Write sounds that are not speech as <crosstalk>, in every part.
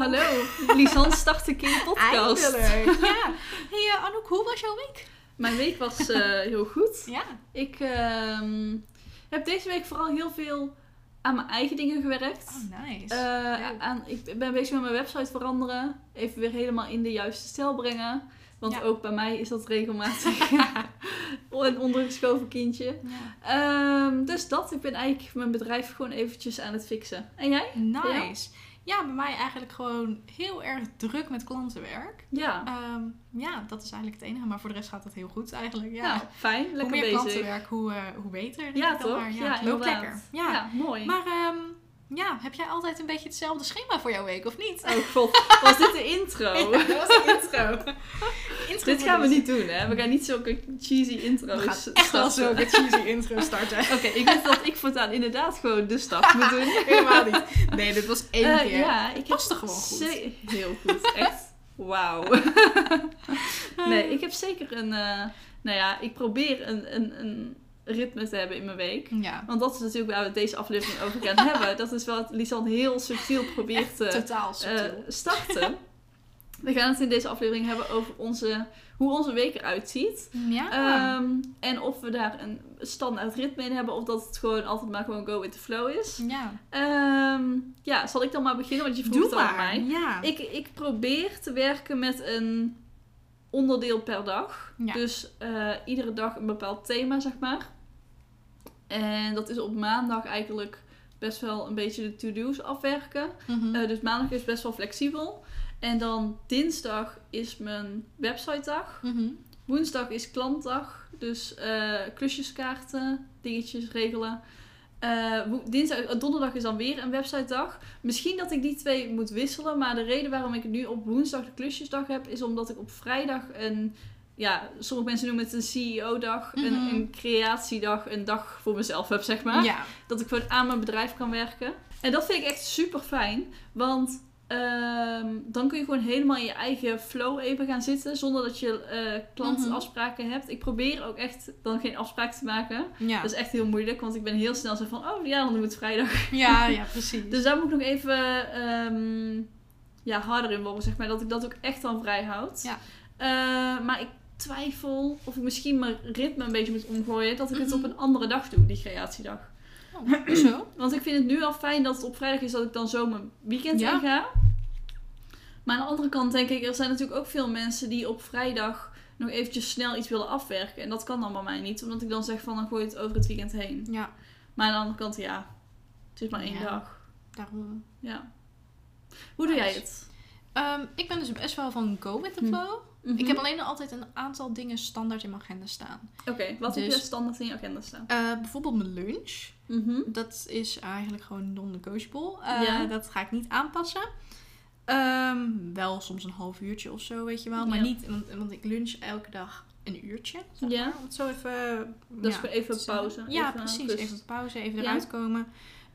Hallo. Lisanne start een keer podcast. Eindelijk. Ja. <laughs> Hey eh, Anouk, hoe was jouw week? Mijn week was eh, heel goed. Ja. Ik ehm, heb deze week vooral heel veel aan mijn eigen dingen gewerkt. Oh, nice. Eh, Leuk. aan, ik ben bezig met mijn website veranderen. Even weer helemaal in de juiste stijl brengen. Want Ja. ook bij mij is dat regelmatig <laughs> een ondergeschoven kindje. ja. Ehm, dus dat, ik ben eigenlijk mijn bedrijf gewoon eventjes aan het fixen. En jij? Nice. Ja, bij mij eigenlijk gewoon heel erg druk met klantenwerk. Ja. Ehm, ja, dat is eigenlijk het enige. Maar voor de rest gaat het heel goed eigenlijk. Ja. Nou, fijn. hoe Lekker meer bezig. klantenwerk, hoe, eh, hoe beter. Ja, toch? maar. Ja, Ja, het loopt lekker. Ja. Ja, mooi. Maar ehm, ja, heb jij altijd een beetje hetzelfde schema voor jouw week, of niet? Oh god, <laughs> was dit de intro? Ja, dat was de intro. <laughs> intro dit gaan we niet doen, hè? We gaan niet zulke cheesy intro's We gaan echt wel zulke cheesy intro <laughs> starten. Oké, ik weet dat ik voortaan inderdaad gewoon de start moet <laughs> doen. Helemaal niet. Nee, dit was één Eh, keer. ja, ik er gewoon goed. Heel goed, echt. Wauw. <laughs> nee, ik heb zeker een... eh, nou ja, ik probeer een, een, een ritme te hebben in mijn week. Ja, Want dat is natuurlijk waar we deze aflevering over gaan hebben. Dat is wat Lisanne heel subtiel probeert te totaal eh, starten. We gaan het in deze aflevering hebben over onze, hoe onze week eruit ziet. ja. Ehm, en of we daar een standaard ritme in hebben. Of dat het gewoon altijd maar gewoon go with the flow is. ja. Ehm, ja, zal ik dan maar beginnen? Want je vroeg Doe het al aan mij. Ja. Ik, ik probeer te werken met een onderdeel per dag. Ja. Dus eh, iedere dag een bepaald thema, zeg maar. En dat is op maandag eigenlijk best wel een beetje de to-do's afwerken. Mhm. Eh, dus maandag is best wel flexibel. En dan dinsdag is mijn websitedag. Mhm. Woensdag is klantdag. Dus eh, klusjeskaarten, dingetjes regelen. Eh, dinsdag, eh, donderdag is dan weer een websitedag. Misschien dat ik die twee moet wisselen. Maar de reden waarom ik nu op woensdag de klusjesdag heb... is omdat ik op vrijdag een... Ja, sommige mensen noemen het een CEO-dag. een, Mhm. een creatiedag. Een dag voor mezelf heb, zeg maar. Ja. Dat ik gewoon aan mijn bedrijf kan werken. En dat vind ik echt super fijn. Want ehm, dan kun je gewoon helemaal in je eigen flow even gaan zitten. Zonder dat je eh klantafspraken hebt. Ik probeer ook echt dan geen afspraak te maken. Ja. Dat is echt heel moeilijk. Want ik ben heel snel zo van, oh ja, dan doen we het vrijdag. ja, ja, <laughs> precies. Dus daar moet ik nog even ehm, ja, harder in worden, zeg maar. Dat ik dat ook echt dan vrij houd. Ja. Eh, maar ik twijfel of ik misschien mijn ritme een beetje moet omgooien. Dat ik het Mhm. op een andere dag doe, die creatiedag. Oh, zo. Want ik vind het nu al fijn dat het op vrijdag is dat ik dan zo mijn weekend Ja. in ga. Maar aan de andere kant denk ik, er zijn natuurlijk ook veel mensen die op vrijdag nog eventjes snel iets willen afwerken. En dat kan dan bij mij niet, omdat ik dan zeg van dan gooi je het over het weekend heen. Ja, Maar aan de andere kant, ja, het is maar één Ja. dag. daarom. Ja. Hoe doe jij het? Ehm, ik ben dus best wel van go with the Hm. flow. Mhm. Ik heb alleen altijd een aantal dingen standaard in mijn agenda staan. Oké, wat heb Dus- je standaard in je agenda staan? Eh, bijvoorbeeld mijn lunch. Mhm. Dat is eigenlijk gewoon non-negotiable. Eh, Ja. Dat ga ik niet aanpassen. Ehm, wel soms een half uurtje of zo, weet je wel. Maar Ja. niet, want, want ik lunch elke dag een uurtje. Zeg Ja. maar, om het zo even... Dat is gewoon even pauze, Ja, even precies. rust. Even pauze, even eruit komen.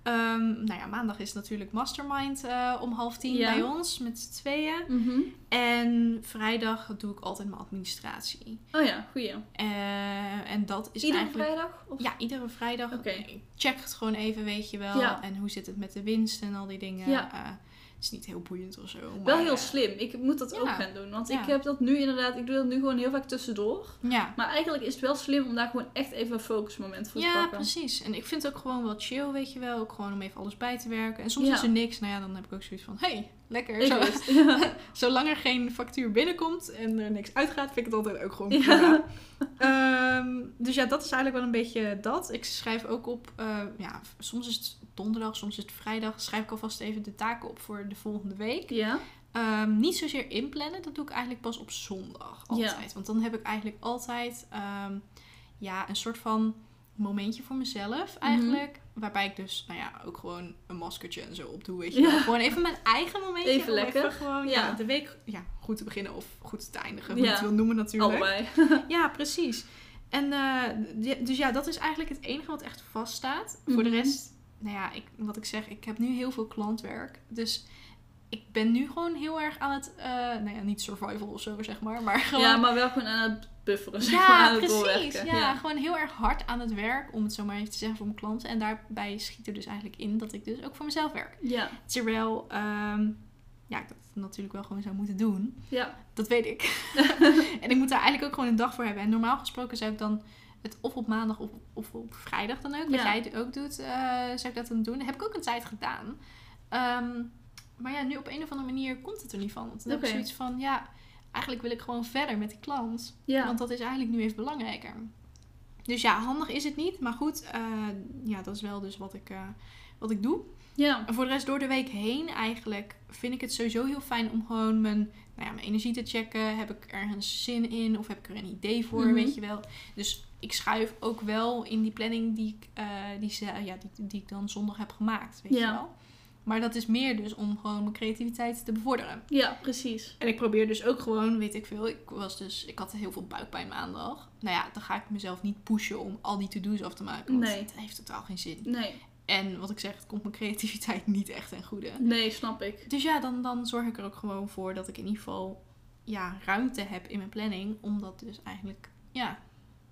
Ehm, nou ja, maandag is natuurlijk mastermind eh, om half tien Ja. bij ons met z'n tweeën. Mhm. En vrijdag doe ik altijd mijn administratie. Oh ja, goeie. Eh, en dat is Iedere eigenlijk... vrijdag? Of? Ja, iedere vrijdag. Oké. Ik check het gewoon even, weet je wel. Ja. En hoe zit het met de winst en al die dingen. Ja. Eh, is niet heel boeiend of zo. Wel maar, heel eh, slim. Ik moet dat ja. ook gaan doen. Want Ja. ik heb dat nu inderdaad, ik doe dat nu gewoon heel vaak tussendoor. Ja. Maar eigenlijk is het wel slim om daar gewoon echt even een focusmoment voor te Ja, pakken. precies. En ik vind het ook gewoon wel chill, weet je wel. Ook gewoon om even alles bij te werken. En soms Ja. is er niks. Nou ja, dan heb ik ook zoiets van... hey, lekker. Ik Zo. <laughs> Ja. zolang er geen factuur binnenkomt en er niks uitgaat, vind ik het altijd ook gewoon Ja. prima. <laughs> Ehm, dus ja, dat is eigenlijk wel een beetje dat. Ik schrijf ook op... eh, ja, soms is het donderdag, soms is het vrijdag. Schrijf ik alvast even de taken op voor de volgende week. Ja. Ehm, niet zozeer inplannen, dat doe ik eigenlijk pas op zondag altijd. Want dan heb ik eigenlijk altijd ehm, ja, een soort van momentje voor mezelf eigenlijk. Waarbij ik dus, nou ja, ook gewoon een maskertje en zo opdoe, weet je Ja. Gewoon even mijn eigen momentje. Even lekker. gewoon, ja. Ja. de week ja, goed te beginnen of goed te eindigen. Hoe je Ja. het wil noemen natuurlijk. Allebei. <laughs> Ja, precies. En eh, dus ja, dat is eigenlijk het enige wat echt vaststaat. Voor de Mhm. rest, nou ja, ik, wat ik zeg, ik heb nu heel veel klantwerk. Dus ik ben nu gewoon heel erg aan het, eh, nou ja, niet survival of zo zeg maar, maar gewoon... Ja, maar wel gewoon aan het bufferen, zeg maar, Ja, aan het precies. doorwerken. Ja, Ja. gewoon heel erg hard aan het werk, om het zo maar even te zeggen voor mijn klanten. En daarbij schiet er dus eigenlijk in dat ik dus ook voor mezelf werk. Ja. Terwijl, ehm, ja, ik dat natuurlijk wel gewoon zou moeten doen. Ja. Dat weet ik. <laughs> en ik moet daar eigenlijk ook gewoon een dag voor hebben. En normaal gesproken zou ik dan het of op maandag of, of op vrijdag dan ook, wat Ja. jij ook doet, eh, zou ik dat dan doen. Dat heb ik ook een tijd gedaan. Ehm, maar ja, nu op een of andere manier komt het er niet van. Want dan heb ik zoiets van, ja, eigenlijk wil ik gewoon verder met die klant. Ja. Want dat is eigenlijk nu even belangrijker. Dus ja, handig is het niet. Maar goed, eh, ja, dat is wel dus wat ik, eh, wat ik doe. Ja. En voor de rest door de week heen eigenlijk vind ik het sowieso heel fijn om gewoon mijn, nou ja, mijn energie te checken. Heb ik ergens zin in of heb ik er een idee voor, Mhm. weet je wel. Dus ik schuif ook wel in die planning die ik, eh, die, ja, die, die ik dan zondag heb gemaakt, weet Ja. je wel. Maar dat is meer dus om gewoon mijn creativiteit te bevorderen. Ja, precies. En ik probeer dus ook gewoon, weet ik veel, ik was dus, ik had heel veel buikpijn maandag. Nou ja, dan ga ik mezelf niet pushen om al die to-do's af te maken, want Nee. het heeft totaal geen zin. Nee. En wat ik zeg, het komt mijn creativiteit niet echt ten goede. Nee, snap ik. Dus ja, dan, dan zorg ik er ook gewoon voor dat ik in ieder geval ja, ruimte heb in mijn planning. Om dat dus eigenlijk ja,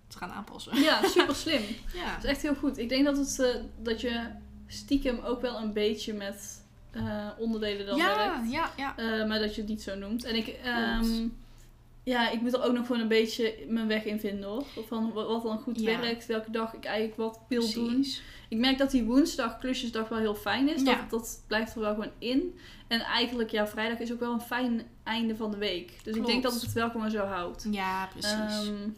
te gaan aanpassen. Ja, <laughs> super slim. Ja, Dat is echt heel goed. Ik denk dat, het, eh, dat je stiekem ook wel een beetje met eh, onderdelen dan ja, werkt. ja, ja. Eh, maar dat je het niet zo noemt. En ik, ehm, ja, ik moet er ook nog gewoon een beetje mijn weg in vinden hoor. Van wat dan goed Ja. werkt, welke dag ik eigenlijk wat wil doen. Ik merk dat die woensdag klusjesdag wel heel fijn is. Ja. Dat, dat blijft er wel gewoon in. En eigenlijk, ja, vrijdag is ook wel een fijn einde van de week. Dus ik denk dat het het wel gewoon zo houdt. Ja, precies. Ehm,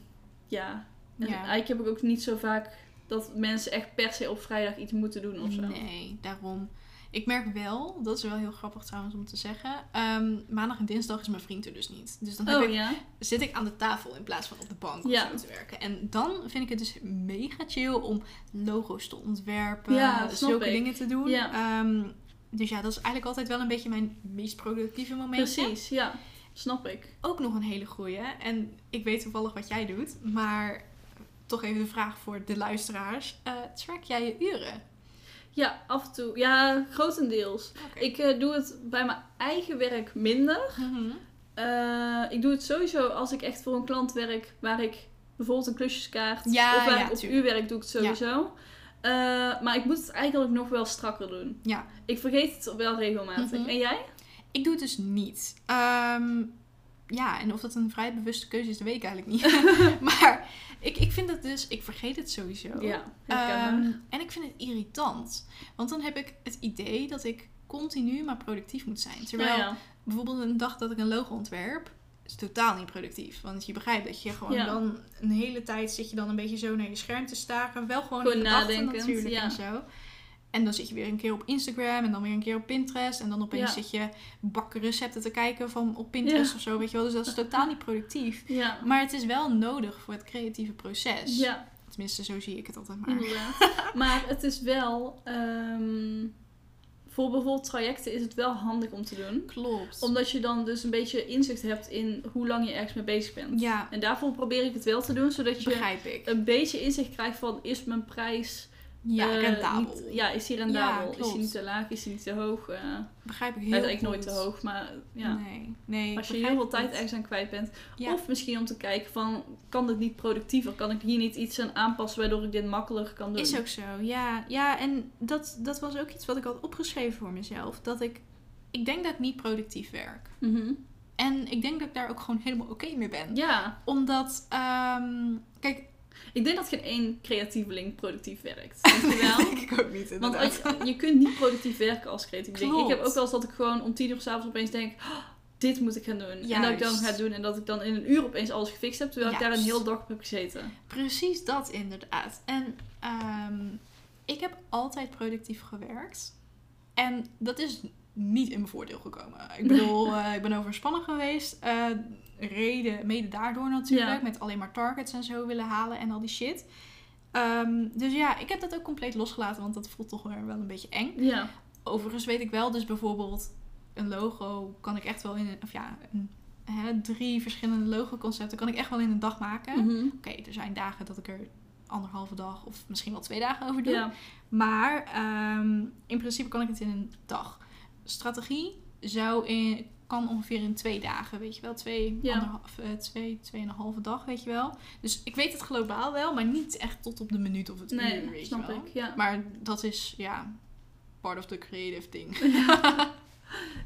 ja. En Ja. eigenlijk heb ik ook niet zo vaak dat mensen echt per se op vrijdag iets moeten doen of zo. nee, daarom. Ik merk wel, dat is wel heel grappig trouwens om te zeggen. ehm, maandag en dinsdag is mijn vriend er dus niet. Dus dan heb Oh ik, ja? zit ik aan de tafel in plaats van op de bank Ja. of zo te werken. En dan vind ik het dus mega chill om logo's te ontwerpen, Ja, zulke ik. dingen te doen. Ja. Ehm, dus ja, dat is eigenlijk altijd wel een beetje mijn meest productieve momentje. Precies, ja. Snap ik. Ook nog een hele goeie. En ik weet toevallig wat jij doet, maar toch even de vraag voor de luisteraars. Eh track jij je uren? Ja, af en toe. Ja, grotendeels. Ik eh, doe het bij mijn eigen werk minder. Mhm. Eh, ik doe het sowieso als ik echt voor een klant werk waar ik bijvoorbeeld een klusjeskaart Ja, of waar ja, ik op tuurlijk. uurwerk doe ik het sowieso. Maar ik moet het eigenlijk nog wel strakker doen. Ja. Ik vergeet het wel regelmatig. Mhm. En jij? Ik doe het dus niet. Ehm, ja, en of dat een vrij bewuste keuze is, dat weet ik eigenlijk niet. <laughs> <laughs> maar ik, ik vind het dus, ik vergeet het sowieso. Ja. Ehm, en ik vind het irritant. Want dan heb ik het idee dat ik continu maar productief moet zijn. Terwijl Nou ja. bijvoorbeeld een dag dat ik een logo ontwerp, is totaal niet productief. Want je begrijpt dat je gewoon Ja. dan een hele tijd zit je dan een beetje zo naar je scherm te staren. Wel gewoon, nadenkend, natuurlijk ja. en zo. En dan zit je weer een keer op Instagram en dan weer een keer op Pinterest. En dan opeens Ja. zit je bakkenrecepten te kijken van op Pinterest Ja. of zo, weet je wel. Dus dat is <laughs> totaal niet productief. Ja. Maar het is wel nodig voor het creatieve proces. Ja, Tenminste, zo zie ik het altijd maar. inderdaad. <laughs> maar het is wel... ehm, voor bijvoorbeeld trajecten is het wel handig om te doen. Klopt. Omdat je dan dus een beetje inzicht hebt in hoe lang je ergens mee bezig bent. Ja, En daarvoor probeer ik het wel te doen, zodat je begrijp ik. een beetje inzicht krijgt van is mijn prijs Ja, eh, rendabel. niet- ja, is die rendabel? Ja, is die niet te laag? Is die niet te hoog? Eh, begrijp ik hij heel goed. nooit te hoog, maar ja. Nee, nee. Als je heel veel tijd ergens aan kwijt bent. Ja. Of misschien om te kijken van, kan dit niet productiever? Kan ik hier niet iets aan aanpassen waardoor ik dit makkelijker kan doen? Is ook zo, ja. Ja, en dat, dat was ook iets wat ik had opgeschreven voor mezelf. Dat ik, ik denk dat ik niet productief werk. Mhm. En ik denk dat ik daar ook gewoon helemaal oké mee ben. Ja, Omdat, ehm, kijk, ik denk dat geen één creatieveling productief werkt. <laughs> Denk je wel? denk ik ook niet Want inderdaad. je, je kunt niet productief werken als creatieveling. Ik heb ook wel eens dat ik gewoon om tien uur s'avonds opeens denk... "Oh, dit moet ik gaan doen. En dat ik dan ga doen en dat ik dan in een uur opeens alles gefixt heb. Terwijl ik daar een hele dag op heb gezeten. Precies dat inderdaad. En ehm, ik heb altijd productief gewerkt. En dat is niet in mijn voordeel gekomen. Ik bedoel, eh, ik ben overspannen geweest. eh, reden, mede daardoor natuurlijk. Ja. Met alleen maar targets en zo willen halen en al die shit. Ehm, dus ja, ik heb dat ook compleet losgelaten, want dat voelt toch weer wel een beetje eng. Ja. Overigens weet ik wel, dus bijvoorbeeld een logo kan ik echt wel in of ja, een, hè, drie verschillende logo-concepten kan ik echt wel in een dag maken. Mhm. Oké, er zijn dagen dat ik er anderhalve dag of misschien wel twee dagen over doe. Ja. Maar ehm, in principe kan ik het in een dag. Strategie zou in, kan ongeveer in twee dagen, weet je wel. Twee, Ja. anderhalf, eh, twee, tweeënhalve dag, weet je wel. Dus ik weet het globaal wel, maar niet echt tot op de minuut of het uur, Nee, weet snap je wel. ik. Ja. Maar dat is, ja, part of the creative thing. <laughs>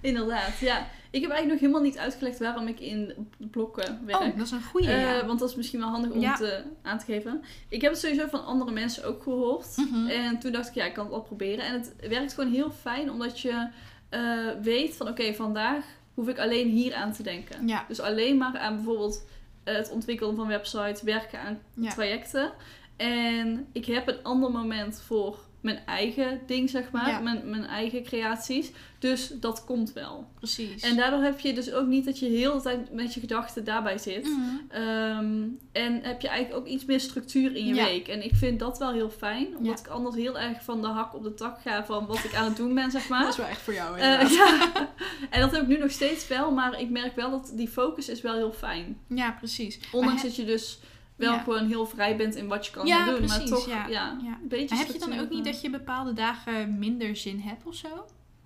Inderdaad, ja. Ik heb eigenlijk nog helemaal niet uitgelegd waarom ik in blokken werk. Oh, dat is een goede. Eh, ja. Want dat is misschien wel handig om Ja. te, aan te geven. Ik heb het sowieso van andere mensen ook gehoord. Mhm. En toen dacht ik, ja, ik kan het wel proberen. En het werkt gewoon heel fijn, omdat je eh, weet van, oké, vandaag hoef ik alleen hier aan te denken. Ja. Dus alleen maar aan bijvoorbeeld het ontwikkelen van websites, werken aan Ja. trajecten. En ik heb een ander moment voor mijn eigen ding, zeg maar. Ja. Mijn, mijn eigen creaties. Dus dat komt wel. Precies. En daardoor heb je dus ook niet dat je heel de tijd met je gedachten daarbij zit. Mhm. Ehm, en heb je eigenlijk ook iets meer structuur in je Ja. week. En ik vind dat wel heel fijn. Omdat Ja. ik anders heel erg van de hak op de tak ga van wat ik aan het doen ben, zeg <laughs> maar. Dat is wel echt voor jou, inderdaad. ja. <laughs> En dat heb ik nu nog steeds wel. Maar ik merk wel dat die focus is wel heel fijn. ja, precies. Ondanks dat je dus wel Ja. gewoon heel vrij bent in wat je kan Ja, gaan doen. precies, maar toch, ja. ja, een beetje Maar heb je dan ook niet dat je bepaalde dagen minder zin hebt of zo?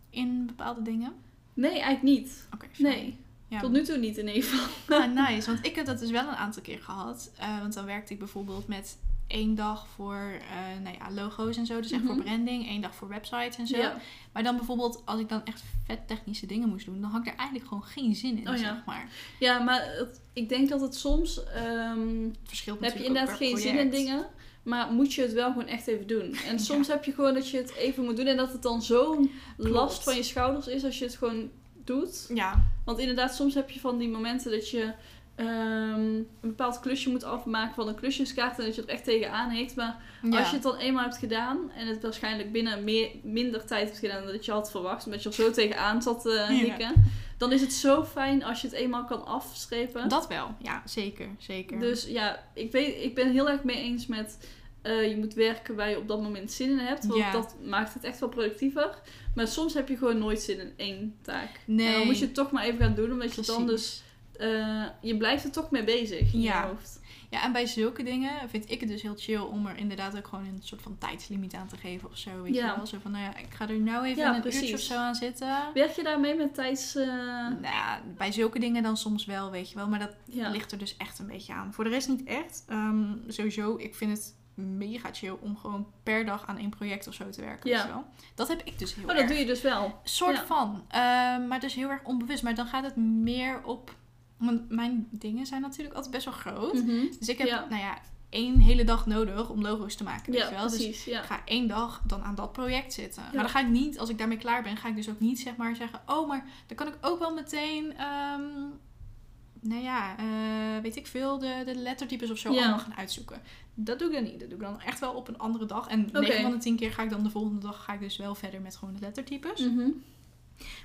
In bepaalde dingen? Nee, eigenlijk niet. Oké. Nee, Ja. tot nu toe niet in ieder geval. Ah, <laughs> nice. Want ik heb dat dus wel een aantal keer gehad. Eh, want dan werkte ik bijvoorbeeld met één dag voor eh, nou ja, logo's en zo. Dus echt Mhm. voor branding. één dag voor websites en zo. Ja. Maar dan bijvoorbeeld, als ik dan echt vet technische dingen moest doen, dan had ik er eigenlijk gewoon geen zin in, Oh ja. zeg maar. ja, maar het- ik denk dat het soms... ehm, Het verschilt heb je inderdaad geen zin in dingen. Maar moet je het wel gewoon echt even doen. En soms heb je gewoon dat je het even moet doen. En dat het dan zo'n last van je schouders is als je het gewoon doet. Ja, Want inderdaad, soms heb je van die momenten dat je ehm, een bepaald klusje moet afmaken van een klusjeskaart. En dat je er echt tegenaan heeft. Maar ja. als je het dan eenmaal hebt gedaan. En het waarschijnlijk binnen meer, minder tijd hebt gedaan dan dat je had verwacht. Omdat je er zo tegenaan zat te Ja. hikken. Dan is het zo fijn als je het eenmaal kan afstrepen. Dat wel, ja, zeker, zeker. Dus ja, ik, weet, ik ben heel erg mee eens met eh, je moet werken waar je op dat moment zin in hebt. Want Ja. dat maakt het echt wel productiever. Maar soms heb je gewoon nooit zin in één taak. nee. En dan moet je het toch maar even gaan doen, omdat je dan dus... eh, je blijft er toch mee bezig in Ja. je hoofd. Ja, en bij zulke dingen vind ik het dus heel chill om er inderdaad ook gewoon een soort van tijdslimiet aan te geven of zo. Weet Ja. je wel? Zo van, nou ja, ik ga er nou even Ja, een precies. uurtje of zo aan zitten. Werk je daarmee met tijds... eh, Nou ja, bij zulke dingen dan soms wel, weet je wel. Maar dat ligt er dus echt een beetje aan. Voor de rest niet echt. Ehm, sowieso, ik vind het mega chill om gewoon per dag aan één project of zo te werken. Ja. Wel? Dat heb ik dus heel Oh, erg. dat doe je dus wel. soort Ja. van. Ehm, maar dus heel erg onbewust. Maar dan gaat het meer op... Want mijn dingen zijn natuurlijk altijd best wel groot. Mhm. Dus ik heb, Ja. nou ja, één hele dag nodig om logo's te maken. Weet Ja, je wel? Dus precies. Ja. ik ga één dag dan aan dat project zitten. Ja. Maar dan ga ik niet, als ik daarmee klaar ben, ga ik dus ook niet zeg maar zeggen... Oh, maar dan kan ik ook wel meteen... ehm, nou ja, eh, weet ik veel, de, de lettertypes of zo allemaal gaan uitzoeken. Dat doe ik dan niet. Dat doe ik dan echt wel op een andere dag. En Oké. 9 van de 10 keer ga ik dan de volgende dag ga ik dus wel verder met gewoon de lettertypes. Mhm.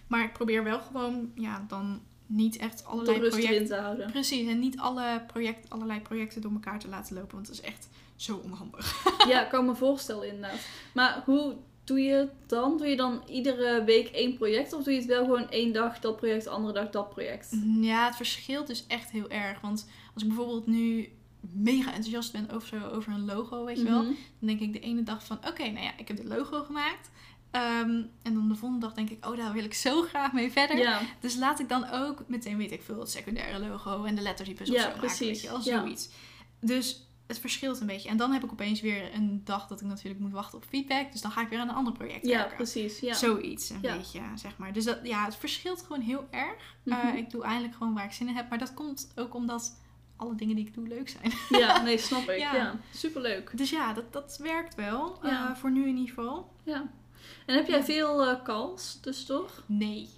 Maar ik probeer wel gewoon, ja, dan niet echt allerlei projecten... te houden. Precies, en niet alle project, allerlei projecten door elkaar te laten lopen, want dat is echt zo onhandig. Ja, <laughs> ik kan me voorstellen inderdaad. Maar hoe doe je het dan? Doe je dan iedere week één project? Of doe je het wel gewoon één dag dat project, de andere dag dat project? Ja, het verschilt dus echt heel erg. Want als ik bijvoorbeeld nu mega enthousiast ben over, zo, over een logo, weet je wel, Mhm. dan denk ik de ene dag van, oké, nou ja, ik heb dit logo gemaakt. Ehm, en dan de volgende dag denk ik, oh, daar wil ik zo graag mee verder. Dus laat ik dan ook meteen, weet ik veel, het secundaire logo en de lettertypes of Ja, zo maken, precies. weet je wel, Ja. zoiets. Dus het verschilt een beetje. En dan heb ik opeens weer een dag dat ik natuurlijk moet wachten op feedback. Dus dan ga ik weer aan een ander project ja werken. precies. Ja. Zoiets, een Ja. beetje, zeg maar. Dus dat, ja, het verschilt gewoon heel erg. Mhm. Eh, ik doe eigenlijk gewoon waar ik zin in heb. Maar dat komt ook omdat alle dingen die ik doe leuk zijn. ja, <laughs> nee, snap ik. Ja. Ja, superleuk. Dus ja, dat, dat werkt wel. eh, voor nu in ieder geval. Ja. En heb jij veel eh, calls tussendoor? Nee,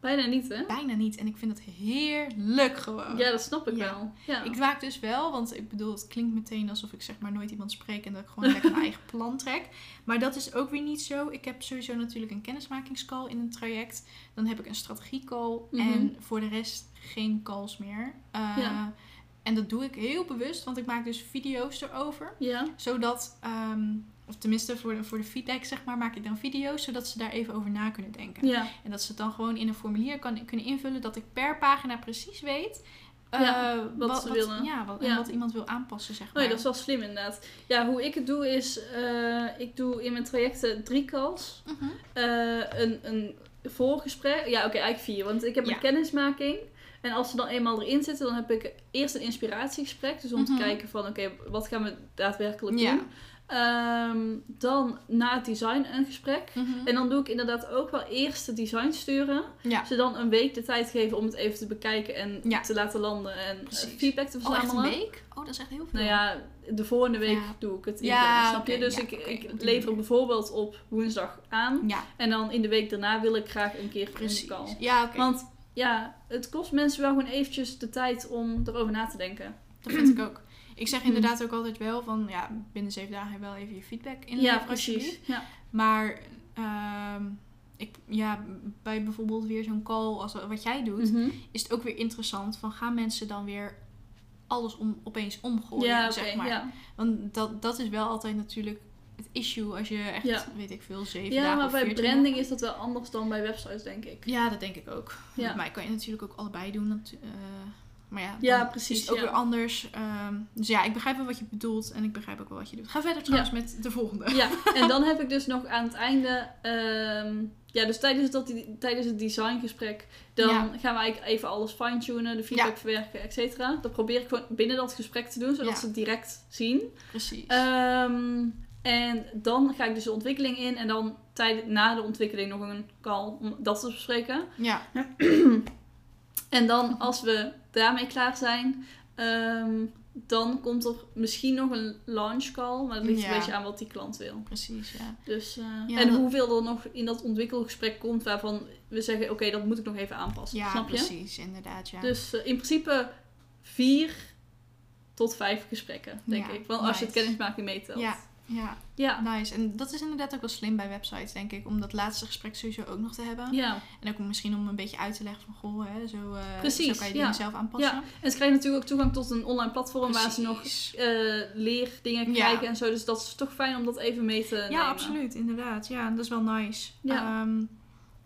Bijna niet, hè? bijna niet. En ik vind het heerlijk gewoon. Ja, dat snap ik Ja. wel. Ja. Ik waak dus wel, want ik bedoel, het klinkt meteen alsof ik zeg maar nooit iemand spreek en dat ik gewoon lekker mijn <laughs> eigen plan trek. Maar dat is ook weer niet zo. Ik heb sowieso natuurlijk een kennismakingscall in een traject. Dan heb ik een strategiecall Mhm. en voor de rest geen calls meer. Eh, Ja. En dat doe ik heel bewust, want ik maak dus video's erover. Ja. Zodat, ehm, of tenminste voor de, voor de feedback zeg maar, maak ik dan video's. Zodat ze daar even over na kunnen denken. Ja. En dat ze het dan gewoon in een formulier kan, kunnen invullen. Dat ik per pagina precies weet eh, wat ze willen. Ja, wat, en Ja. wat iemand wil aanpassen zeg Oh maar. ja, dat is wel slim inderdaad. Ja, hoe ik het doe is, eh, ik doe in mijn trajecten drie calls. Mhm. Eh, een, een voorgesprek. Ja, oké, eigenlijk vier. Want ik heb een kennismaking. En als ze dan eenmaal erin zitten, dan heb ik eerst een inspiratiegesprek. Dus om Mhm. te kijken van, oké, wat gaan we daadwerkelijk Ja. doen? Ehm, dan na het design een gesprek. Mhm. En dan doe ik inderdaad ook wel eerst het design sturen. Ja. Ze dan een week de tijd geven om het even te bekijken en Ja. te laten landen en Precies. feedback te Oh, echt een verzamelen. week? Oh, dat is echt heel veel. Nou ja, de volgende week Ja. doe ik het. Ja, snap je? Dus ja, ik, ik lever bijvoorbeeld op woensdag aan. Ja, En dan in de week daarna wil ik graag een keer precies. een call. Ja, oké. Want ja, het kost mensen wel gewoon eventjes de tijd om erover na te denken. Dat vind ik <clears throat> ook. Ik zeg inderdaad ook altijd wel van, ja, binnen zeven dagen wel even je feedback inleveren. ja, precies. Ja. Maar ehm, ik, ja, bij bijvoorbeeld weer zo'n call als wat jij doet, Mhm. is het ook weer interessant van gaan mensen dan weer alles om, opeens omgooien, ja, zeg maar. ja. Want dat, dat is wel altijd natuurlijk het issue als je echt, Ja. weet ik veel, zeven ja, dagen maar of bij 14 branding is dat wel anders dan bij websites, denk ik. Ja, dat denk ik ook. Ja. Mij kan je natuurlijk ook allebei doen. eh, maar ja, Ja, precies, is ook ja. weer anders. Ehm, dus ja, ik begrijp wel wat je bedoelt en ik begrijp ook wel wat je doet. Ga verder trouwens met de volgende. Ja, <laughs> en dan heb ik dus nog aan het einde... ehm, ja, dus tijdens, dat, tijdens het designgesprek... dan Ja. gaan we eigenlijk even alles fine-tunen, de feedback Ja. verwerken, et cetera. Dat probeer ik gewoon binnen dat gesprek te doen, zodat Ja. ze het direct zien. Precies. Ehm, en dan ga ik dus de ontwikkeling in. En dan tijd, na de ontwikkeling nog een call om dat te bespreken. ja, <clears throat> En dan als we daarmee klaar zijn... ehm, dan komt er misschien nog een launch call. Maar dat ligt Ja. een beetje aan wat die klant wil. precies. Ja. Dus, eh, Ja, en dat- hoeveel er nog in dat ontwikkelgesprek komt waarvan we zeggen, oké, dat moet ik nog even aanpassen. Ja, snap je? precies. Inderdaad, ja. Dus eh, in principe vier tot vijf gesprekken, denk ik. Want als je het kennismaking meetelt. Ja, ja, Ja. nice. En dat is inderdaad ook wel slim bij websites, denk ik. Om dat laatste gesprek sowieso ook nog te hebben. ja. En ook misschien om een beetje uit te leggen van, goh, hè, zo, eh, Precies, zo kan je dingen ja. zelf aanpassen. En ze krijgen natuurlijk ook toegang tot een online platform waar ze nog Precies. eh, leerdingen Ja. krijgen en zo. Dus dat is toch fijn om dat even mee te nemen. Ja, absoluut, inderdaad. Ja, dat is wel nice. Ja. Ehm,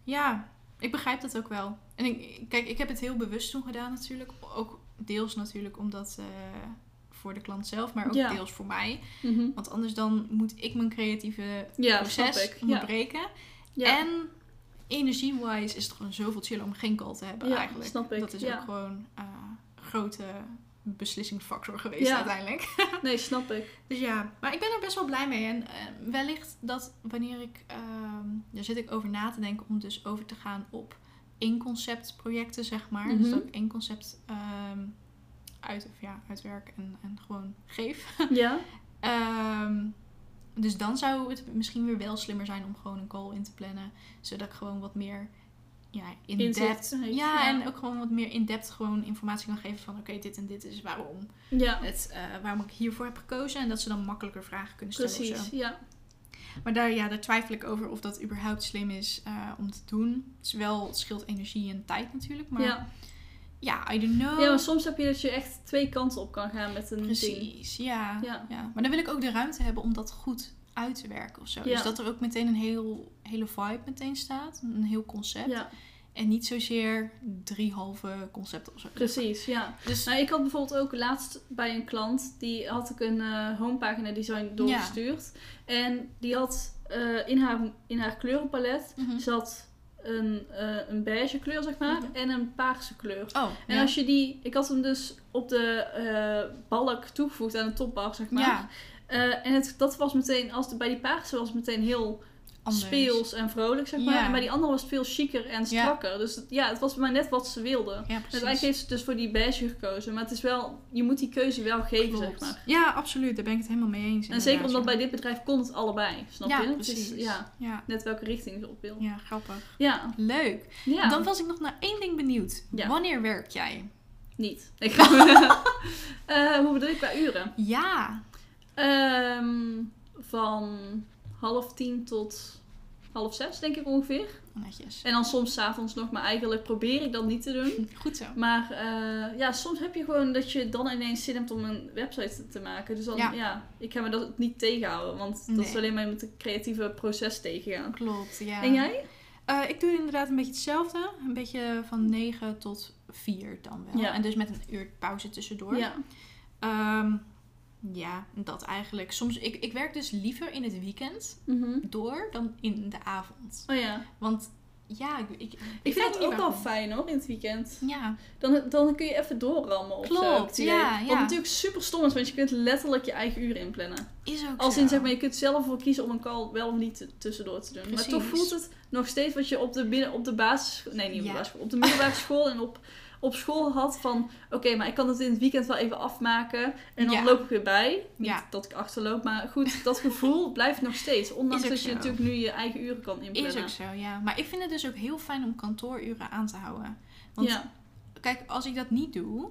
ja, ik begrijp dat ook wel. En ik, kijk, ik heb het heel bewust toen gedaan natuurlijk. Ook deels natuurlijk omdat eh, voor de klant zelf, maar ook Ja. deels voor mij. Mhm. Want anders dan moet ik mijn creatieve Ja, proces onderbreken. Ja. En energie-wise is het gewoon zoveel chiller om geen call te hebben eigenlijk. snap ik. Dat is ook gewoon eh, grote beslissingsfactor geweest Ja. uiteindelijk. <laughs> Nee, snap ik. Dus ja, maar ik ben er best wel blij mee. En eh, wellicht dat wanneer ik, ehm daar zit ik over na te denken om dus over te gaan op één concept projecten, zeg maar. Dus Mhm. dat ik één concept ehm, uit, of ja, uitwerk en, en gewoon geef. <laughs> Ja. Ehm, dus dan zou het misschien weer wel slimmer zijn om gewoon een call in te plannen. Zodat ik gewoon wat meer ja, in-depth... Ja, ja. en ook gewoon wat meer in-depth gewoon informatie kan geven van... Oké, dit en dit is waarom. Ja. Het, eh, waarom ik hiervoor heb gekozen. En dat ze dan makkelijker vragen kunnen stellen of Precies. zo. Ja. Maar daar, ja, daar twijfel ik over of dat überhaupt slim is eh, om te doen. Het, is wel, het scheelt energie en tijd natuurlijk. Maar ja, Ja. I don't know. ja, maar soms heb je dat je echt twee kanten op kan gaan met een ding. Precies, ja, Ja. ja. Maar dan wil ik ook de ruimte hebben om dat goed uit te werken of zo. Ja. Dus dat er ook meteen een heel, hele vibe meteen staat. Een heel concept. Ja, En niet zozeer drie halve concepten of zo. precies. Ja. Dus Nou, ik had bijvoorbeeld ook laatst bij een klant, die had ik een eh, homepagina design doorgestuurd. En die had eh, in, haar, in haar kleurenpalet Mhm. zat een, eh, een beige kleur, zeg maar, Mhm. en een paarse kleur. Oh, En ja. als je die, ik had hem dus op de eh, balk toegevoegd aan de topbar, zeg maar. ja, Eh, en het, dat was meteen, als de, bij die paarse was het meteen heel anders. speels en vrolijk, zeg maar. Ja. En bij die andere was het veel chiquer en strakker. Dus ja, het was maar net wat ze wilde. Ja, Dus eigenlijk heeft ze dus voor die beige gekozen. Maar het is wel, je moet die keuze wel geven, Klopt. zeg maar. Ja, absoluut. Daar ben ik het helemaal mee eens. En zeker omdat bij dit bedrijf kon het allebei, snap je? Het precies. is, ja, net welke richting ze op wil. ja, grappig. Ja, Leuk. ja. Dan was ik nog naar één ding benieuwd. Wanneer werk jij? niet. Ik <laughs> Eh, hoe bedoel ik qua uren? Ja. Ehm, van half tien tot half zes denk ik ongeveer. Netjes. En dan soms 's avonds nog, maar eigenlijk probeer ik dat niet te doen. <laughs> Goed zo. Maar eh, ja, soms heb je gewoon dat je dan ineens zin hebt om een website te maken. Dus dan, Ja. ja, ik ga me dat niet tegenhouden. Want dat is alleen maar met het creatieve proces tegengaan. Klopt, ja. En jij? Eh, ik doe inderdaad een beetje hetzelfde. Een beetje van 9 tot 4 dan wel. Ja. En dus met een uur pauze tussendoor. Ja. Ehm, ja, dat eigenlijk. Soms, ik, ik werk dus liever in het weekend Mhm. door dan in de avond. Oh ja. Want ja, ik, ik, Ik vind het ook wel fijn hoor, in het weekend. Ja, Dan, dan kun je even doorrammen of zo. Klopt, het idee. ja, Wat ja. natuurlijk super stom is, want je kunt letterlijk je eigen uren inplannen. is ook Als zo. in zeg maar, je kunt zelf ervoor kiezen om een call wel of niet tussendoor te doen. Maar Precies. toch voelt het nog steeds wat je op de, binnen, op de basis... Nee, niet op de Ja. basisschool. Op de middelbare school en op, op school had van... Oké, maar ik kan het in het weekend wel even afmaken. En dan Ja. loop ik weer bij. Niet Ja. dat ik achterloop, maar goed, dat gevoel <laughs> blijft nog steeds. Ondanks dat je zo. natuurlijk nu je eigen uren kan inplannen. Is ook zo, ja. Maar ik vind het dus ook heel fijn om kantooruren aan te houden. Want ja. kijk, als ik dat niet doe,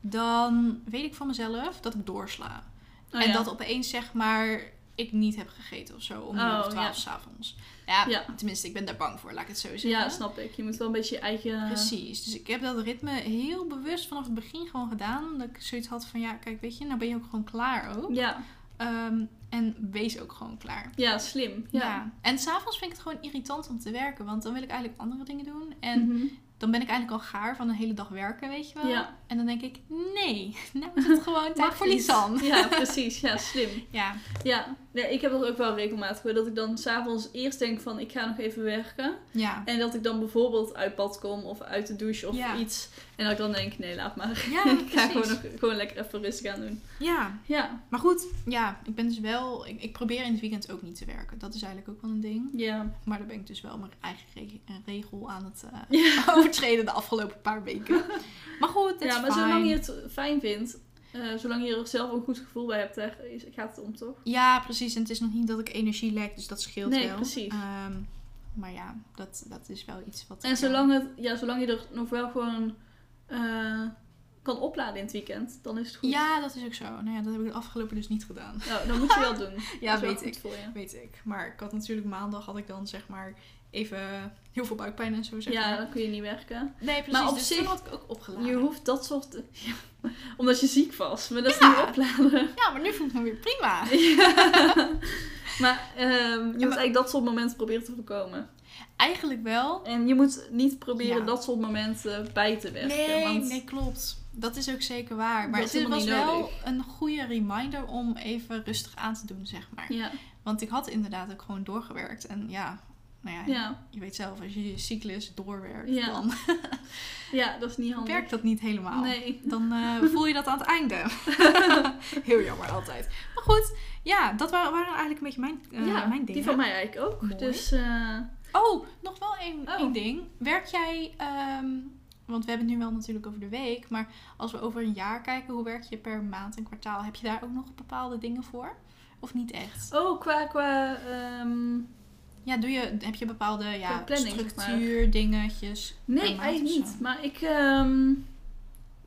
dan weet ik van mezelf dat ik doorsla. Oh, en dat opeens zeg maar ik niet heb gegeten of zo om Oh, ja. twaalf s avonds. Ja, Ja. tenminste, ik ben daar bang voor, laat ik het zo zeggen. Ja, snap ik. Je moet wel een beetje je eigen... Precies. Dus ik heb dat ritme heel bewust vanaf het begin gewoon gedaan. Dat ik zoiets had van, ja, kijk, weet je, nou ben je ook gewoon klaar ook. Ja, Ehm, en wees ook gewoon klaar. ja slim. Ja. Ja. En s'avonds vind ik het gewoon irritant om te werken. Want dan wil ik eigenlijk andere dingen doen. En Mhm. dan ben ik eigenlijk al gaar van een hele dag werken, weet je wel. Ja. En dan denk ik, nee, <laughs> nou is het gewoon tijd voor. Lisanne. Ja, precies. Ja, slim. <laughs> Ja, Ja, nee, ik heb dat ook wel regelmatig. Dat ik dan s'avonds eerst denk van ik ga nog even werken. ja. En dat ik dan bijvoorbeeld uit bad kom of uit de douche of Ja. iets. En dat ik dan denk, nee, laat maar. Ja, <laughs> ik ga gewoon, nog, gewoon lekker even rustig aan doen. Ja, Ja, maar goed, ja, ik ben dus wel, ik, ik probeer in het weekend ook niet te werken. Dat is eigenlijk ook wel een ding. ja. Maar daar ben ik dus wel mijn eigen re- regel aan het eh, Ja, <laughs> overtreden de afgelopen paar weken. <laughs> Maar goed, het ja is maar fijn. zolang je het fijn vindt, eh, zolang je er zelf een goed gevoel bij hebt, daar gaat het om toch? Ja, precies. En het is nog niet dat ik energie lek, dus dat scheelt Nee, wel. precies. Ehm, maar ja, dat, dat is wel iets wat... En zolang, het, ja, zolang je er nog wel gewoon eh, kan opladen in het weekend, dan is het goed. Ja, dat is ook zo. Nou ja, dat heb ik de afgelopen dus niet gedaan. Nou, dat moet je wel <laughs> doen. Ja, weet ik. Voor. Weet ik. Maar ik had natuurlijk maandag had ik dan zeg maar even heel veel buikpijn en zo zeg Ja, maar. dan kun je niet werken. Nee, precies. Maar op dus zich- had ik ook opgeladen. Je hoeft dat soort... Ja, omdat je ziek was. Maar dat is Ja. niet opladen. Ja, maar nu voelt het me weer prima. <laughs> Maar ehm, je moet maar- eigenlijk dat soort momenten proberen te voorkomen. Eigenlijk wel. En je moet niet proberen Ja. dat soort momenten bij te werken. Nee, want nee, klopt. Dat is ook zeker waar. Maar Dat het was wel nodig. een goede reminder om even rustig aan te doen, zeg maar. Ja, Want ik had inderdaad ook gewoon doorgewerkt. En ja, nou ja, ja, je weet zelf, als je je cyclus doorwerkt, Ja. dan <laughs> ja, dat is niet handig. werkt dat niet helemaal. Nee. Dan eh, <laughs> voel je dat aan het einde. <laughs> Heel jammer altijd. Maar goed, ja, dat waren, waren eigenlijk een beetje mijn, eh, ja, mijn dingen. die van mij eigenlijk ook. Mooi. Dus uh, Oh, nog wel één, Oh. één ding. Werk jij, ehm, want we hebben het nu wel natuurlijk over de week, maar als we over een jaar kijken, hoe werk je per maand en kwartaal? Heb je daar ook nog bepaalde dingen voor? Of niet echt? oh, qua, qua ehm, Ja, doe je, heb je bepaalde ja, zeg maar. structuur, dingetjes? Nee, eigenlijk niet. Maar ik ehm,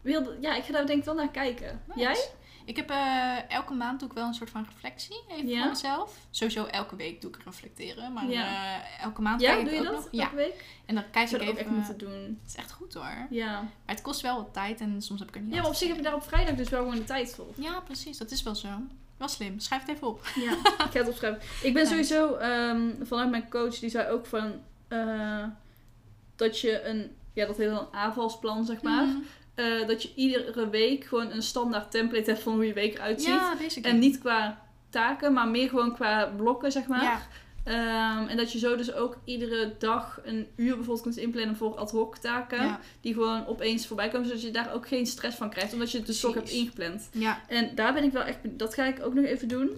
wilde... Ja, ik ga daar denk ik wel naar kijken. Nice. Jij? Ik heb eh, elke maand doe ik wel een soort van reflectie, even Ja? voor mezelf. Sowieso elke week doe ik reflecteren, maar Ja. eh, elke maand Ja, kijk doe ik je dat nog. Ja, elke week? en dan kijk Ik zou ik dat ook even. echt moeten doen. Het is echt goed hoor. Ja. Maar het kost wel wat tijd en soms heb ik er niet Ja, maar op zich heb je daar op vrijdag dus wel gewoon de tijd voor. Ja, precies. Dat is wel zo. Wel slim. Schrijf het even op. Ja, <laughs> ik ga het opschrijven. Ik ben Nice. sowieso, ehm, vanuit mijn coach, die zei ook van... eh, dat je een, ja, dat heet een aanvalsplan, zeg maar. Mhm. Eh, dat je iedere week gewoon een standaard template hebt van hoe je week eruit ziet. Ja, basically. En niet qua taken, maar meer gewoon qua blokken, zeg maar. Ja, Ehm, en dat je zo dus ook iedere dag een uur bijvoorbeeld kunt inplannen voor ad hoc taken. ja. Die gewoon opeens voorbij komen, zodat je daar ook geen stress van krijgt. Omdat je het dus toch hebt ingepland. ja. En daar ben ik wel echt... Dat ga ik ook nog even doen.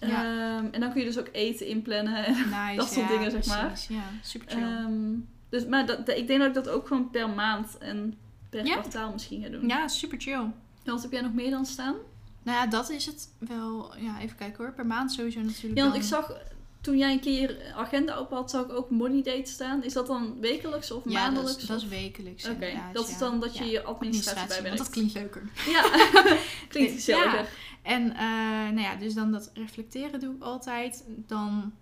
Ja. Ehm, en dan kun je dus ook eten inplannen. Nice. <laughs> Dat soort dingen, zeg maar. Ja, super chill. Ehm, dus, maar dat, dat- ik denk dat ik dat ook gewoon per maand en per kwartaal misschien ga doen. ja, super chill. En Wat heb jij nog meer dan staan? Nou ja, dat is het wel. Ja, even kijken hoor. Per maand sowieso natuurlijk. Ja, want dan- ik zag... Toen jij een keer agenda op had, zag ik ook money date staan. Is dat dan wekelijks of Ja, maandelijks? dat is, dat is wekelijks. Oké, dat is dan dat je Ja, je administratie Want bijwerkt. dat klinkt leuker. Ja, <laughs> klinkt gezelliger. En eh, nou ja, dus dan dat reflecteren doe ik altijd. Dan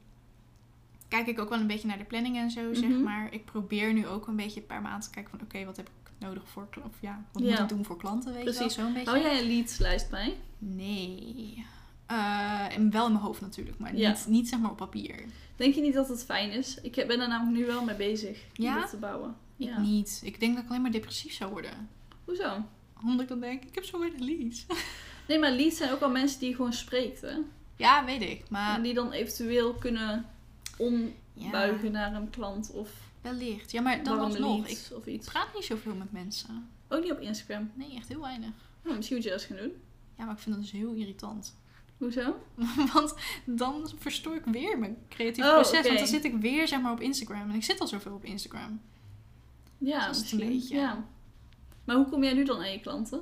kijk ik ook wel een beetje naar de planning en zo, zeg Mhm. maar. Ik probeer nu ook een beetje per maand te kijken van... Oké, wat heb ik nodig voor... Of ja, wat moet ik doen voor klanten, weet je wel? Precies. Zo'n beetje. Hou jij een leadslijst bij? Nee. Eh, en wel in mijn hoofd natuurlijk, maar Ja. niet, niet zeg maar op papier. Denk je niet dat het fijn is? Ik ben er namelijk nu wel mee bezig. Ja? Om dat te bouwen. Ik Ja. niet. Ik denk dat ik alleen maar depressief zou worden. Hoezo? Omdat ik dan denk, ik heb zo weinig leads. <laughs> Nee, maar leads zijn ook al mensen die je gewoon spreekt, hè? Ja, weet ik. Maar En die dan eventueel kunnen ombuigen ja, naar een klant of wellicht. Ja, maar dan alsnog. Ik of iets. praat niet zoveel met mensen. Ook niet op Instagram. Nee, echt heel weinig. Oh, misschien moet je dat eens gaan doen. Ja, maar ik vind dat dus heel irritant. Hoezo? <laughs> Want dan verstoor ik weer mijn creatieve Oh, proces. Want dan zit ik weer zeg maar op Instagram. En ik zit al zoveel op Instagram. Ja, het een misschien. beetje. Ja. Maar hoe kom jij nu dan aan je klanten?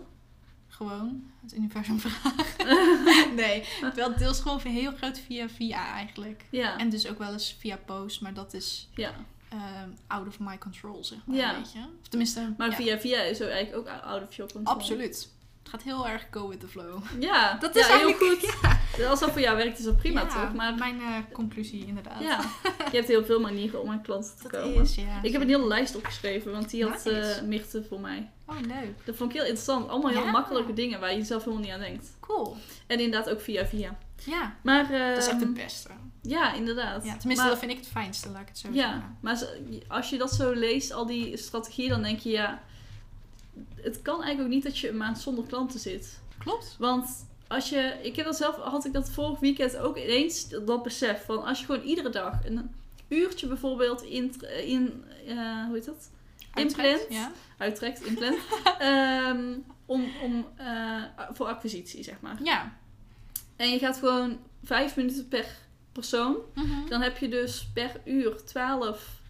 Gewoon het universum vragen. <laughs> nee, wel deels gewoon heel groot via via eigenlijk. Ja. En dus ook wel eens via post. Maar dat is ja. ehm, out of my control, zeg maar. Ja. Weet je? Of tenminste, Maar ja, via via is ook eigenlijk ook out of your control. absoluut. Het gaat heel erg go with the flow. Ja, Dat ja, is heel eigenlijk goed. <laughs> Als dat voor jou werkt, is dat prima Ja, toch? Maar mijn eh, conclusie inderdaad. ja, <laughs> je hebt heel veel manieren om aan klanten te dat komen. is, ja. Ik heb een hele lijst opgeschreven, want die had Nice. eh Mirte voor mij. Oh, leuk. Dat vond ik heel interessant. Allemaal heel Ja. makkelijke dingen waar je zelf helemaal niet aan denkt. Cool. En inderdaad ook via via. Ja, Maar dat is echt de ehm, beste. ja, inderdaad. Ja, tenminste, maar, dat vind ik het fijnste, laat ik het zo Ja, zeggen. maar ze- als je dat zo leest, al die strategieën, dan denk je ja, het kan eigenlijk ook niet dat je een maand zonder klanten zit. Klopt. Want als je, ik heb dat zelf, had ik dat vorig weekend ook ineens, dat besef van als je gewoon iedere dag een uurtje bijvoorbeeld in, in eh, hoe heet dat? Uittrekt, Ja. uittrekt, inplant, <laughs> ehm, om, om, eh, voor acquisitie zeg maar. Ja. En je gaat gewoon vijf minuten per persoon, Mhm. dan heb je dus per uur 12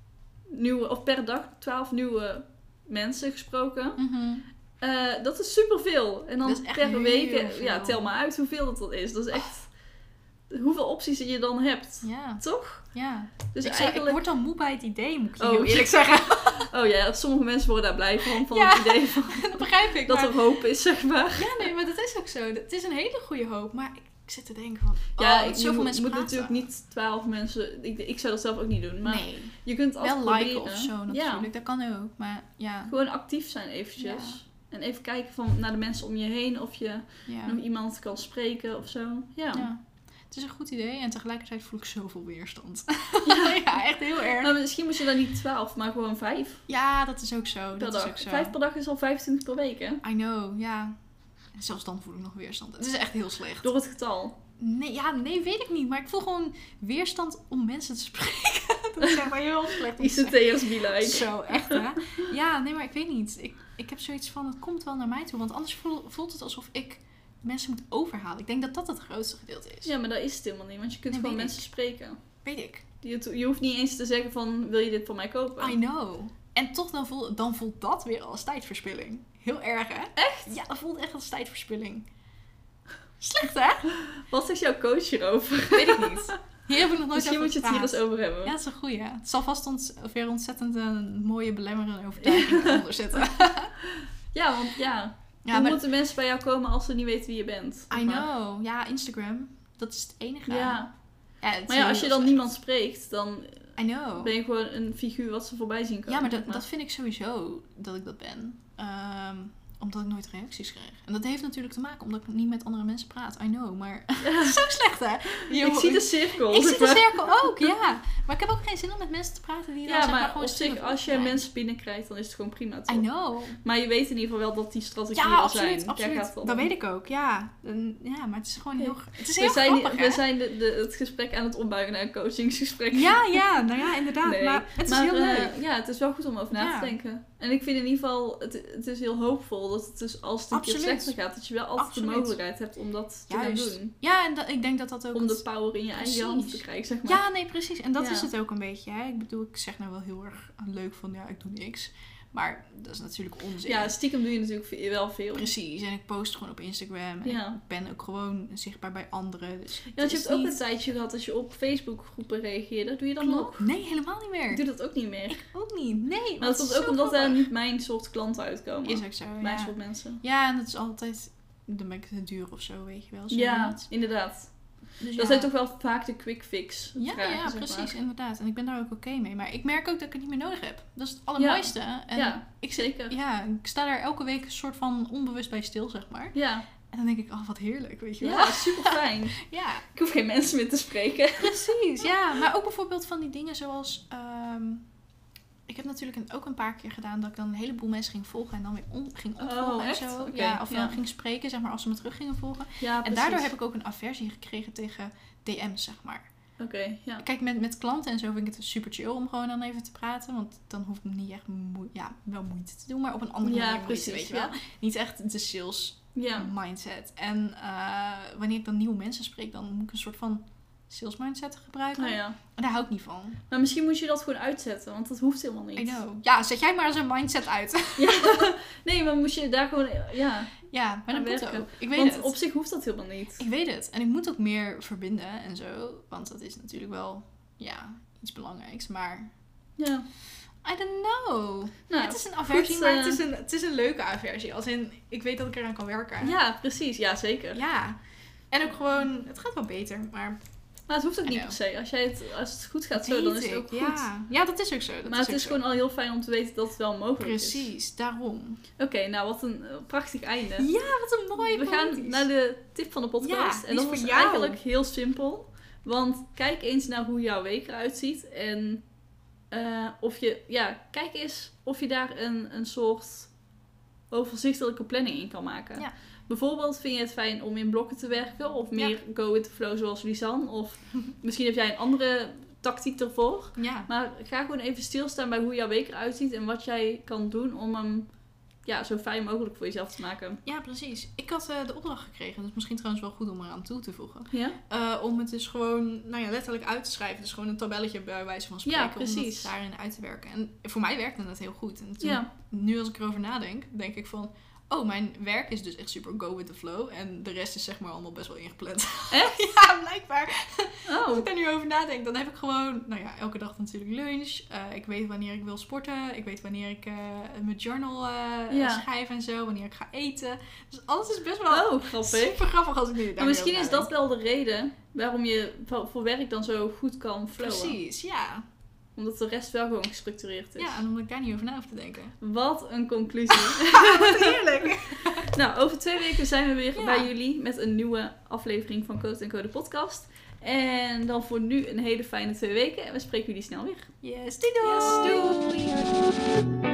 nieuwe, of per dag 12 nieuwe mensen gesproken. Mhm. Eh, dat is superveel. En dan per week, ja, tel maar uit hoeveel dat, dat is. Dat is echt hoeveel opties je dan hebt. Ja. Toch? Ja. Dus ik, zou- ik word dan moe bij het idee, moet ik je Oh, heel eerlijk <laughs> zeggen. Oh ja, sommige mensen worden daar blij van. Van Ja. het idee van <laughs> dat begrijp ik. dat maar... er hoop is, zeg maar. Ja, nee, maar dat is ook zo. Het is een hele goede hoop. Maar ik, ik zit te denken van... Ja, oh, ik zoveel moet, mensen moet praten. natuurlijk niet 12 mensen. Ik, ik zou dat zelf ook niet doen. Maar nee. je kunt altijd Wel liken of zo Ja, natuurlijk. Dat kan ook. Maar ja. gewoon actief zijn eventjes. Ja. En even kijken van, naar de mensen om je heen. Of je Ja. nog iemand kan spreken of zo. Ja. ja. Het is een goed idee. En tegelijkertijd voel ik zoveel weerstand. <laughs> Ja. ja, echt heel erg. Maar misschien moet je dan niet 12, maar gewoon 5 Ja, dat is ook zo. Dat is ook zo. 5 per dag is al 25 per week, hè? I know, ja. En zelfs dan voel ik nog weerstand. Het is echt heel slecht. Door het getal. Nee, ja, nee, weet ik niet. Maar ik voel gewoon weerstand om mensen te spreken. <laughs> dat is wel heel slecht. zeggen. ICT'ers be like. Zo, echt hè? Ja, nee, maar ik weet niet. Ik, ik heb zoiets van, het komt wel naar mij toe. Want anders voel- voelt het alsof ik mensen moet overhalen. Ik denk dat dat het grootste gedeelte is. Ja, maar dat is het helemaal niet. Want je kunt Nee, gewoon mensen spreken. Weet ik. Je, je hoeft niet eens te zeggen van, wil je dit van mij kopen? I know. En toch dan, voel, dan voelt dat weer als tijdverspilling. Heel erg hè? Echt? Ja, dat voelt echt als tijdverspilling. Slecht hè? Wat is jouw coach hierover? Weet ik niet. Hier heb ik nog nooit Misschien moet je het hier eens over hebben. Ja, dat is een goeie. Het zal vast ont weer ontzettend een mooie belemmerende overtuiging <laughs> onder zitten. <laughs> Ja, want ja. Ja, Hoe maar moeten mensen bij jou komen als ze niet weten wie je bent? I maar? know. Ja, Instagram. Dat is het enige. Ja. Ja, het Maar ja, als je dan niemand spreekt, dan I know. ben je gewoon een figuur wat ze voorbij zien komen. Ja, maar dat, dat vind ik sowieso dat ik dat ben. Ehm, omdat ik nooit reacties kreeg. En dat heeft natuurlijk te maken omdat ik niet met andere mensen praat. I know, maar... <laughs> <laughs> Zo slecht, hè? Je- Ik zie de cirkel. Ik zeg zie de cirkel ook, ja. <laughs> Maar ik heb ook geen zin om met mensen te praten die dan Ja, zeg maar, maar gewoon op zich, als je zijn. mensen binnenkrijgt, dan is het gewoon prima. Toch? I know. Maar je weet in ieder geval wel dat die strategieën Ja, absoluut, zijn. Absoluut. gaat Dat weet ik ook, ja. Ja, maar het is gewoon heel... Het is We heel zijn, grappig, we hè? zijn de, de, het gesprek aan het ombuigen naar een coachingsgesprek. Ja, ja, nou ja, inderdaad. Nee, Maar het is Maar, heel eh, leuk. ja, het is wel goed om over na Ja. te denken. En ik vind in ieder geval, het, het is heel hoopvol dat het dus als het een keer slechter gaat, dat je wel altijd Absoluut. de mogelijkheid hebt om dat te gaan doen. Ja, en dat, ik denk dat dat ook... Om de power in je eigen hand te krijgen, zeg maar. Ja, nee, precies. En dat. Is het ook een beetje. Hè? Ik bedoel, ik zeg nou wel heel erg leuk van, ja, ik doe niks. Maar dat is natuurlijk onzin. Ja, stiekem doe je natuurlijk wel veel. Precies. En ik post gewoon op Instagram. En Ja. ik ben ook gewoon zichtbaar bij anderen. Dus Ja, want je hebt ook een tijdje gehad dat je op Facebook groepen reageerde. Doe je dat nog? Nee, helemaal niet Ik meer. doe dat ook niet meer. Ik ook niet. Nee. Maar dat komt ook omdat daar niet mijn soort klanten uitkomen. Is ook zo, Mijn ja. soort mensen. Ja, en dat is altijd... Dan ben ik te duur of zo, weet je wel. Zo Ja, inderdaad. Dus Dat ja. zijn toch wel vaak de quick fix Ja, vragen, ja, precies, maar. inderdaad. En ik ben daar ook oké mee. Maar ik merk ook dat ik het niet meer nodig heb. Dat is het allermooiste. En ja, ik, zeker. ja, ik sta daar elke week een soort van onbewust bij stil, zeg maar. Ja, En dan denk ik, oh, wat heerlijk, weet je wel. ja super fijn. <laughs> Ja, Ik hoef geen mensen meer te spreken. precies. Ja, maar ook bijvoorbeeld van die dingen zoals... ehm, ik heb natuurlijk een- ook een paar keer gedaan dat ik dan een heleboel mensen ging volgen en dan weer on, ging Oh, en echt? zo. Ja, of ja. dan ging spreken, zeg maar, als ze me terug gingen volgen. Ja, En daardoor heb ik ook een aversie gekregen tegen DM's, zeg maar. Oké, ja. Kijk, met, met klanten en zo vind ik het super chill om gewoon dan even te praten. Want dan hoef ik niet echt moe ja, wel moeite te doen, maar op een andere manier moeite, precies, weet je wel. Niet echt de sales Ja. mindset. En eh, wanneer ik dan nieuwe mensen spreek, dan moet ik een soort van sales mindset gebruiken. Nou ja. En daar hou ik niet van. Maar misschien moet je dat gewoon uitzetten, want dat hoeft helemaal niet. I know. Ja, zet jij maar eens een mindset uit. <laughs> Ja. Nee, maar moet je daar gewoon... Ja, ja, maar dat moet ook. Ik weet want het. op zich hoeft dat helemaal niet. Ik weet het. En ik moet ook meer verbinden en zo. Want dat is natuurlijk wel, ja, iets belangrijks. Maar Ja. I don't know. Nou, het is een aversie, goed, maar eh, het is een, het is een leuke aversie. Als in, ik weet dat ik eraan kan werken. Ja, precies. Ja, zeker. Ja. En ook gewoon, het gaat wel beter, maar... Maar het hoeft ook niet per se. Als, jij het, als het goed gaat zo, dan is het ik, ook goed. Ja. ja, dat is ook zo. Dat maar is het is zo. gewoon al heel fijn om te weten dat het wel mogelijk is. Precies, daarom. Oké, nou wat een eh, prachtig einde. Ja, wat een mooi We gaan naar de tip van de podcast. Ja, en dat is eigenlijk heel simpel. Want kijk eens naar hoe jouw week eruit ziet. En eh, of je, ja, kijk eens of je daar een, een soort overzichtelijke planning in kan maken. Ja. Bijvoorbeeld vind je het fijn om in blokken te werken of meer go with the flow zoals Lisanne. Of <laughs> misschien heb jij een andere tactiek ervoor. Ja. Maar ga gewoon even stilstaan bij hoe jouw week eruit ziet en wat jij kan doen om hem ja, zo fijn mogelijk voor jezelf te maken. ja, precies. Ik had eh, de opdracht gekregen, dus misschien trouwens wel goed om eraan toe te voegen. Ja? Eh, om het dus gewoon, nou ja, letterlijk uit te schrijven. Dus gewoon een tabelletje bij wijze van spreken. Ja, Om dat daarin uit te werken. En voor mij werkte dat heel goed. En toen, Ja. nu als ik erover nadenk, denk ik van... Oh, mijn werk is dus echt super go with the flow. En de rest is zeg maar allemaal best wel ingepland. Echt? <laughs> ja, blijkbaar. Als Oh, ik daar nu over nadenk, dan heb ik gewoon... Nou ja, elke dag natuurlijk lunch. Eh, ik weet wanneer ik wil sporten. Ik weet wanneer ik eh, mijn journal eh, Ja. schrijf en zo. Wanneer ik ga eten. Dus alles is best wel oh grappig. super grappig als ik nu Maar misschien is dat wel de reden waarom je voor werk dan zo goed kan flowen. Precies, ja. Omdat de rest wel gewoon gestructureerd is. Ja, en omdat ik daar niet over na hoef te denken. Wat een conclusie. <laughs> Heerlijk. <laughs> nou, over twee weken zijn we weer Ja. bij jullie met een nieuwe aflevering van Code Code podcast. En dan voor nu een hele fijne twee weken. En we spreken jullie snel weer. Yes, doei doei. Yes, doei!